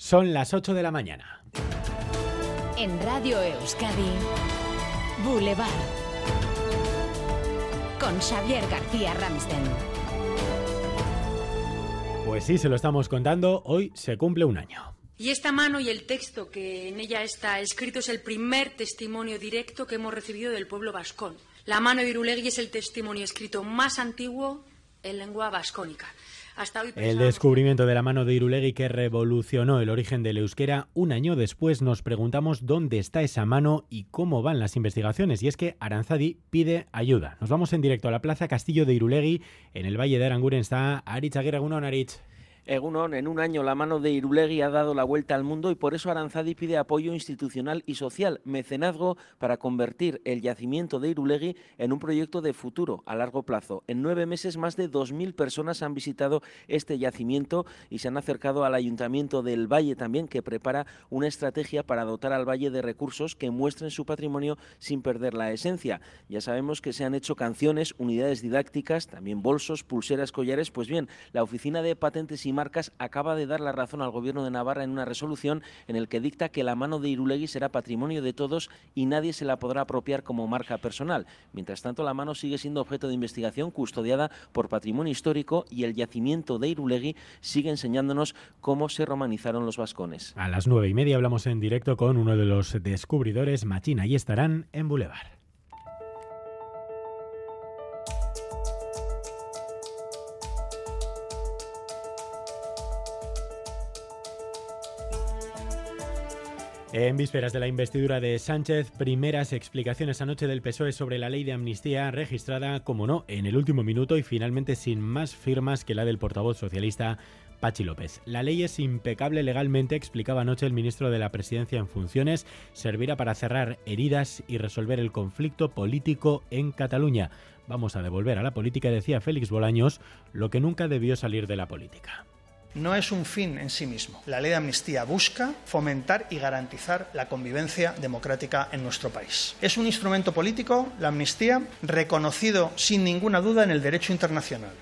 Son las 8 de la mañana. En Radio Euskadi, Boulevard. Con Xavier García Ramsten. Pues sí, se lo estamos contando. Hoy se cumple un año. Y esta mano y el texto que en ella está escrito es el primer testimonio directo que hemos recibido del pueblo vascón. La mano de Irulegui es el testimonio escrito más antiguo en lengua vascónica. Hasta hoy El descubrimiento de la mano de Irulegui que revolucionó el origen del euskera, un año después nos preguntamos dónde está esa mano y cómo van las investigaciones. Y es que Aranzadi pide ayuda. Nos vamos en directo a la Plaza Castillo de Irulegui, en el Valle de Aranguren está Aritz Aguirre Egunon, Aritz. Egunon, en un año la mano de Irulegui ha dado la vuelta al mundo y por eso Aranzadi pide apoyo institucional y social, mecenazgo para convertir el yacimiento de Irulegui en un proyecto de futuro a largo plazo. En nueve meses más de 2.000 personas han visitado este yacimiento y se han acercado al Ayuntamiento del Valle también, que prepara una estrategia para dotar al Valle de recursos que muestren su patrimonio sin perder la esencia. Ya sabemos que se han hecho canciones, unidades didácticas, también bolsos, pulseras, collares. Pues bien, la Oficina de Patentes y Marcas acaba de dar la razón al Gobierno de Navarra en una resolución en el que dicta que la mano de Irulegui será patrimonio de todos y nadie se la podrá apropiar como marca personal. Mientras tanto, la mano sigue siendo objeto de investigación custodiada por patrimonio histórico y el yacimiento de Irulegui sigue enseñándonos cómo se romanizaron los vascones. A las nueve y media hablamos en directo con uno de los descubridores, Machina, y estarán en Boulevard. En vísperas de la investidura de Sánchez, primeras explicaciones anoche del PSOE sobre la ley de amnistía registrada, como no, en el último minuto y finalmente sin más firmas que la del portavoz socialista Pachi López. La ley es impecable legalmente, explicaba anoche el ministro de la Presidencia en funciones, servirá para cerrar heridas y resolver el conflicto político en Cataluña. Vamos a devolver a la política, decía Félix Bolaños, lo que nunca debió salir de la política. No es un fin en sí mismo. La ley de amnistía busca fomentar y garantizar la convivencia democrática en nuestro país. Es un instrumento político, la amnistía, reconocido sin ninguna duda en el derecho internacional.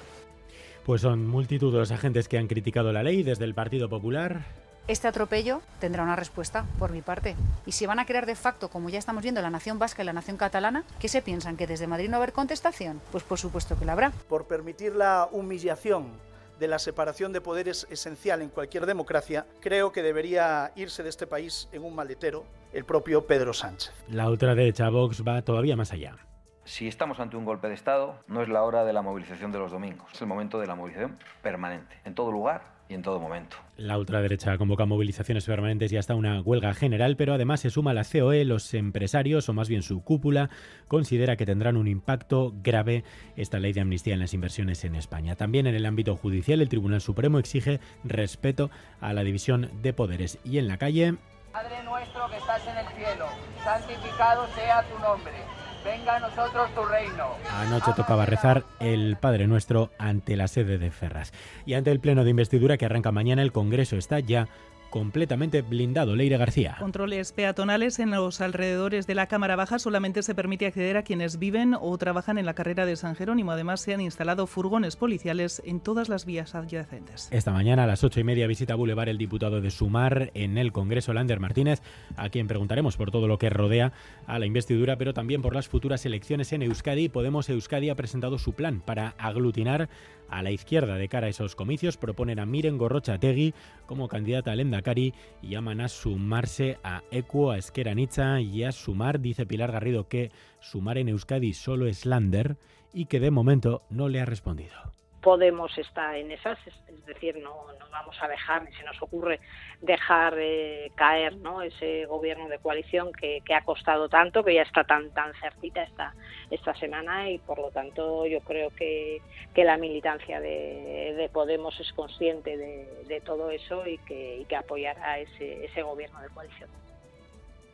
Pues son multitud de los agentes que han criticado la ley desde el Partido Popular. Este atropello tendrá una respuesta por mi parte. Y si van a crear de facto, como ya estamos viendo, la nación vasca y la nación catalana, ¿qué se piensan? ¿Que desde Madrid no va a haber contestación? Pues por supuesto que la habrá. por permitir la humillación de la separación de poderes esencial en cualquier democracia, creo que debería irse de este país en un maletero el propio Pedro Sánchez. La ultraderecha Vox va todavía más allá. Si estamos ante un golpe de Estado, no es la hora de la movilización de los domingos, es el momento de la movilización permanente, en todo lugar y en todo momento. La ultraderecha convoca movilizaciones permanentes y hasta una huelga general, pero además se suma la COE, los empresarios, o más bien su cúpula, considera que tendrán un impacto grave esta ley de amnistía en las inversiones en España. También en el ámbito judicial, el Tribunal Supremo exige respeto a la división de poderes. Y en la calle, Padre nuestro que estás en el cielo, santificado sea tu nombre. Venga a nosotros tu reino. Anoche tocaba rezar el Padre Nuestro ante la sede de Ferraz. Y ante el pleno de investidura que arranca mañana, el Congreso está ya completamente blindado. Leire García. Controles peatonales en los alrededores de la Cámara Baja solamente se permite acceder a quienes viven o trabajan en la carrera de San Jerónimo. Además, se han instalado furgones policiales en todas las vías adyacentes. Esta mañana a las ocho y media visita Boulevard el diputado de Sumar en el Congreso, Lander Martínez, a quien preguntaremos por todo lo que rodea a la investidura, pero también por las futuras elecciones en Euskadi. Podemos Euskadi ha presentado su plan para aglutinar a la izquierda de cara a esos comicios. Proponen a Miren Gorrochategui como candidata al Endacari y llaman a sumarse a Equo, a Esquerra Nietzsche y a Sumar. Dice Pilar Garrido que Sumar en Euskadi solo es Lander y que de momento no le ha respondido. Podemos estar en esas, es, decir, no, vamos a dejar, ni se nos ocurre dejar eh, caer ¿no? ese gobierno de coalición que, que, ha costado tanto, que ya está tan tan cerquita esta, esta semana y por lo tanto yo creo que, que la militancia de, de, Podemos es consciente de, de todo eso y que, y que apoyará ese, ese gobierno de coalición.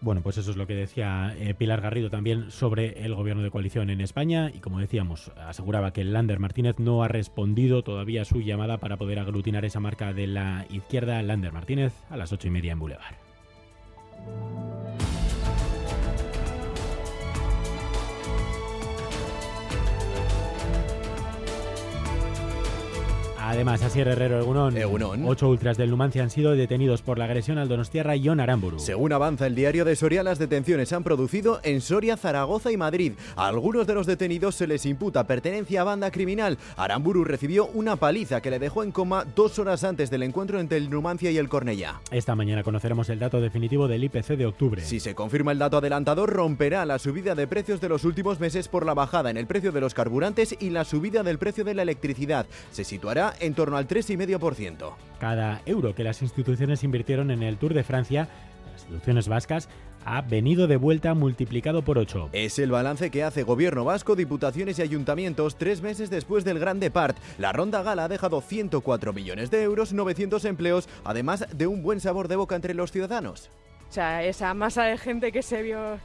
Bueno, pues eso es lo que decía eh, Pilar Garrido también sobre el gobierno de coalición en España y como decíamos, aseguraba que Lander Martínez no ha respondido todavía a su llamada para poder aglutinar esa marca de la izquierda. Lander Martínez a las ocho y media en Boulevard. Además, Asier Herrero Egunón, Egunon. ocho ultras del Numancia han sido detenidos por la agresión al Donostiarra Jon Aramburu. Según avanza el diario de Soria, las detenciones se han producido en Soria, Zaragoza y Madrid. A algunos de los detenidos se les imputa pertenencia a banda criminal. Aramburu recibió una paliza que le dejó en coma dos horas antes del encuentro entre el Numancia y el Cornellá. Esta mañana conoceremos el dato definitivo del IPC de octubre. Si se confirma el dato adelantador, romperá la subida de precios de los últimos meses por la bajada en el precio de los carburantes y la subida del precio de la electricidad. Se situará en torno al 3,5%. Cada euro que las instituciones invirtieron en el Tour de Francia, las instituciones vascas, ha venido de vuelta multiplicado por 8. Es el balance que hace Gobierno Vasco, Diputaciones y Ayuntamientos tres meses después del Gran Depart. La Ronda Gala ha dejado 104 millones de euros, 900 empleos, además de un buen sabor de boca entre los ciudadanos. O sea, esa masa de gente que se vio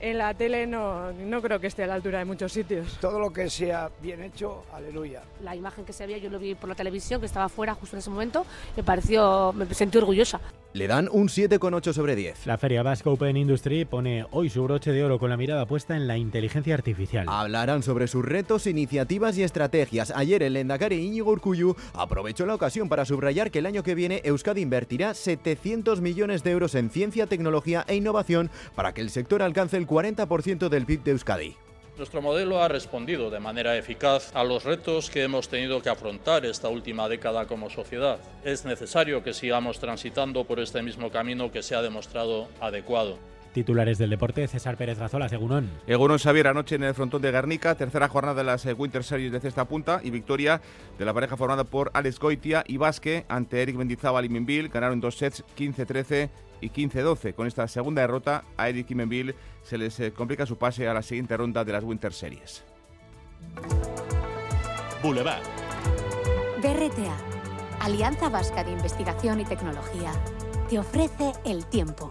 en la tele no, no creo que esté a la altura de muchos sitios. Todo lo que sea bien hecho, aleluya. La imagen que se veía, yo lo vi por la televisión, que estaba fuera justo en ese momento, me pareció, me sentí orgullosa. Le dan un 7,8 sobre 10. La Feria Basque Open Industry pone hoy su broche de oro con la mirada puesta en la inteligencia artificial. Hablarán sobre sus retos, iniciativas y estrategias. Ayer el Lendakari Íñigo Urcuyu aprovechó la ocasión para subrayar que el año que viene Euskadi invertirá 700 millones de euros en ciencia, tecnología e innovación para que el sector alcance el 40% del PIB de Euskadi. Nuestro modelo ha respondido de manera eficaz a los retos que hemos tenido que afrontar esta última década como sociedad. Es necesario que sigamos transitando por este mismo camino que se ha demostrado adecuado. Titulares del deporte, César Pérez Gazola, Segunón. Egunon Xavier anoche en el frontón de Guernica, tercera jornada de las eh, Winter Series de cesta punta y victoria de la pareja formada por Alex Goitia y Vasque ante Eric Mendizábal y Minville. Ganaron dos sets 15-13 y 15-12. Con esta segunda derrota a Eric y Menville se les eh, complica su pase a la siguiente ronda de las Winter Series. Boulevard. BRTA, Alianza Vasca de Investigación y Tecnología, te ofrece el tiempo.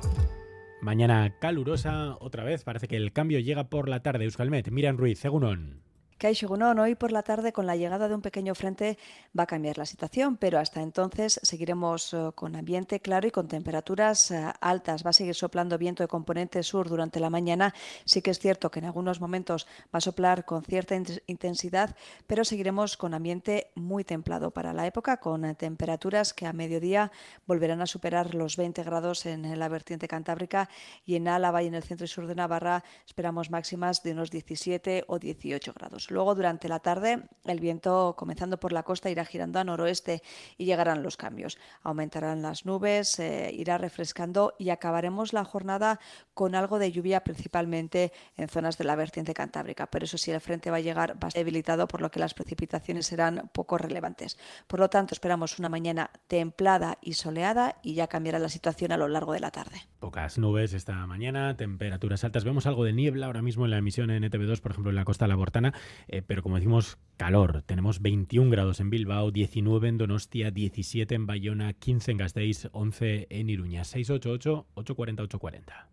Mañana calurosa, otra vez, parece que el cambio llega por la tarde. Euskalmet, Miran Ruiz, Segunón. Kaishugunon, hoy por la tarde con la llegada de un pequeño frente va a cambiar la situación, pero hasta entonces seguiremos uh, con ambiente claro y con temperaturas uh, altas. Va a seguir soplando viento de componente sur durante la mañana. Sí que es cierto que en algunos momentos va a soplar con cierta intensidad, pero seguiremos con ambiente muy templado para la época, con uh, temperaturas que a mediodía volverán a superar los 20 grados en la vertiente cantábrica y en Álava y en el centro y sur de Navarra esperamos máximas de unos 17 o 18 grados. Luego, durante la tarde, el viento, comenzando por la costa, irá girando a noroeste y llegarán los cambios. Aumentarán las nubes, eh, irá refrescando y acabaremos la jornada con algo de lluvia, principalmente en zonas de la vertiente cantábrica. Pero eso sí, el frente va a llegar bastante debilitado, por lo que las precipitaciones serán poco relevantes. Por lo tanto, esperamos una mañana templada y soleada y ya cambiará la situación a lo largo de la tarde. Pocas nubes esta mañana, temperaturas altas. Vemos algo de niebla ahora mismo en la emisión en ETV2, por ejemplo, en la costa labortana. Eh, pero como decimos, calor. Tenemos 21 grados en Bilbao, 19 en Donostia, 17 en Bayona, 15 en Gasteiz, 11 en Iruña, 688-840-840.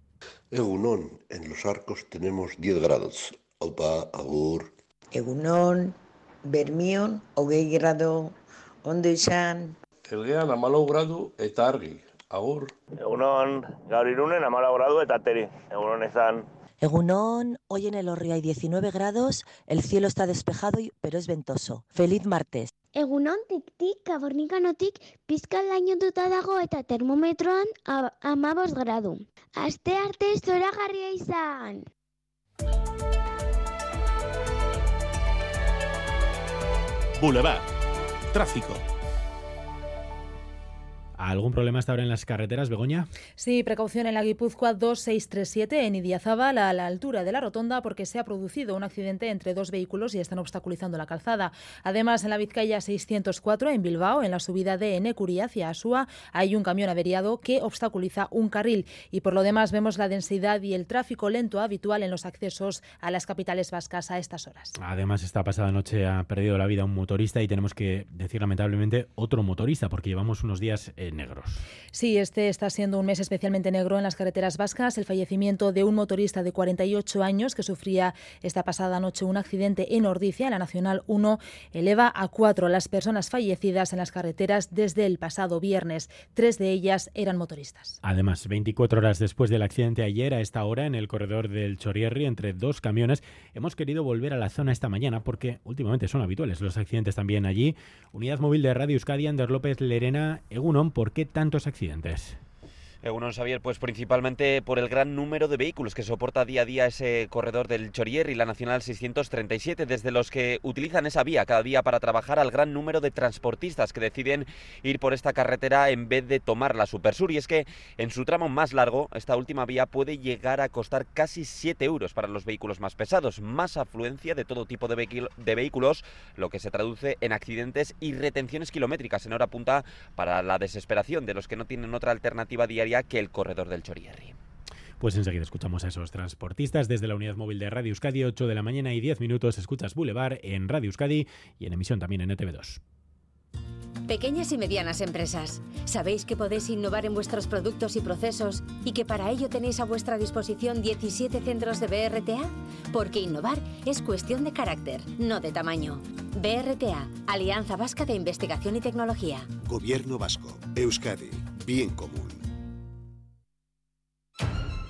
Egunon, en los arcos tenemos 10 grados. Aupa, agur. Egunon, Bermion, hogei grado, ondo izan. Elgean amalau gradu eta argi, agur. Egunon, gaur irunen amalau gradu eta teri. Egunon ezan. Egunon, hoy en el Orri hay 19 grados, el cielo está despejado pero es ventoso. Feliz martes. Egunon tik-tik, kabornikanotik pizka lainotuta dago eta termometroan amabos gradu. Aste arte zora garria izan! Boulevard. Tráfico. ¿Algún problema hasta ahora en las carreteras, Begoña? Sí, precaución en la Guipúzcoa 2637 en Idiazábal a la altura de la rotonda porque se ha producido un accidente entre dos vehículos y están obstaculizando la calzada. Además, en la Vizcaya 604 en Bilbao, en la subida de Enecurí hacia Asúa, hay un camión averiado que obstaculiza un carril y por lo demás vemos la densidad y el tráfico lento habitual en los accesos a las capitales vascas a estas horas. Además, esta pasada noche ha perdido la vida un motorista y tenemos que decir lamentablemente otro motorista porque llevamos unos días eh, negros. Sí, este está siendo un mes especialmente negro en las carreteras vascas. El fallecimiento de un motorista de 48 años que sufría esta pasada noche un accidente en Ordicia, en la Nacional 1, eleva a cuatro las personas fallecidas en las carreteras desde el pasado viernes. Tres de ellas eran motoristas. Además, 24 horas después del accidente ayer, a esta hora, en el corredor del Chorierri, entre dos camiones, hemos querido volver a la zona esta mañana porque últimamente son habituales los accidentes también allí. Unidad móvil de Radio Euskadi, Ander López Lerena, Egunon, ¿por qué tantos accidentes? Uno, Xavier, pues principalmente por el gran número de vehículos que soporta día a día ese corredor del Chorier y la Nacional 637, desde los que utilizan esa vía cada día para trabajar al gran número de transportistas que deciden ir por esta carretera en vez de tomar la Supersur. Y es que en su tramo más largo, esta última vía puede llegar a costar casi 7 euros para los vehículos más pesados, más afluencia de todo tipo de, de vehículos, lo que se traduce en accidentes y retenciones kilométricas en hora punta para la desesperación de los que no tienen otra alternativa diaria que el corredor del Chorierri. Pues enseguida escuchamos a esos transportistas desde la unidad móvil de Radio Euskadi, 8 de la mañana y 10 minutos. Escuchas Boulevard en Radio Euskadi y en emisión también en ETV2. Pequeñas y medianas empresas, ¿sabéis que podéis innovar en vuestros productos y procesos y que para ello tenéis a vuestra disposición 17 centros de BRTA? Porque innovar es cuestión de carácter, no de tamaño. BRTA, Alianza Vasca de Investigación y Tecnología. Gobierno Vasco, Euskadi, bien común.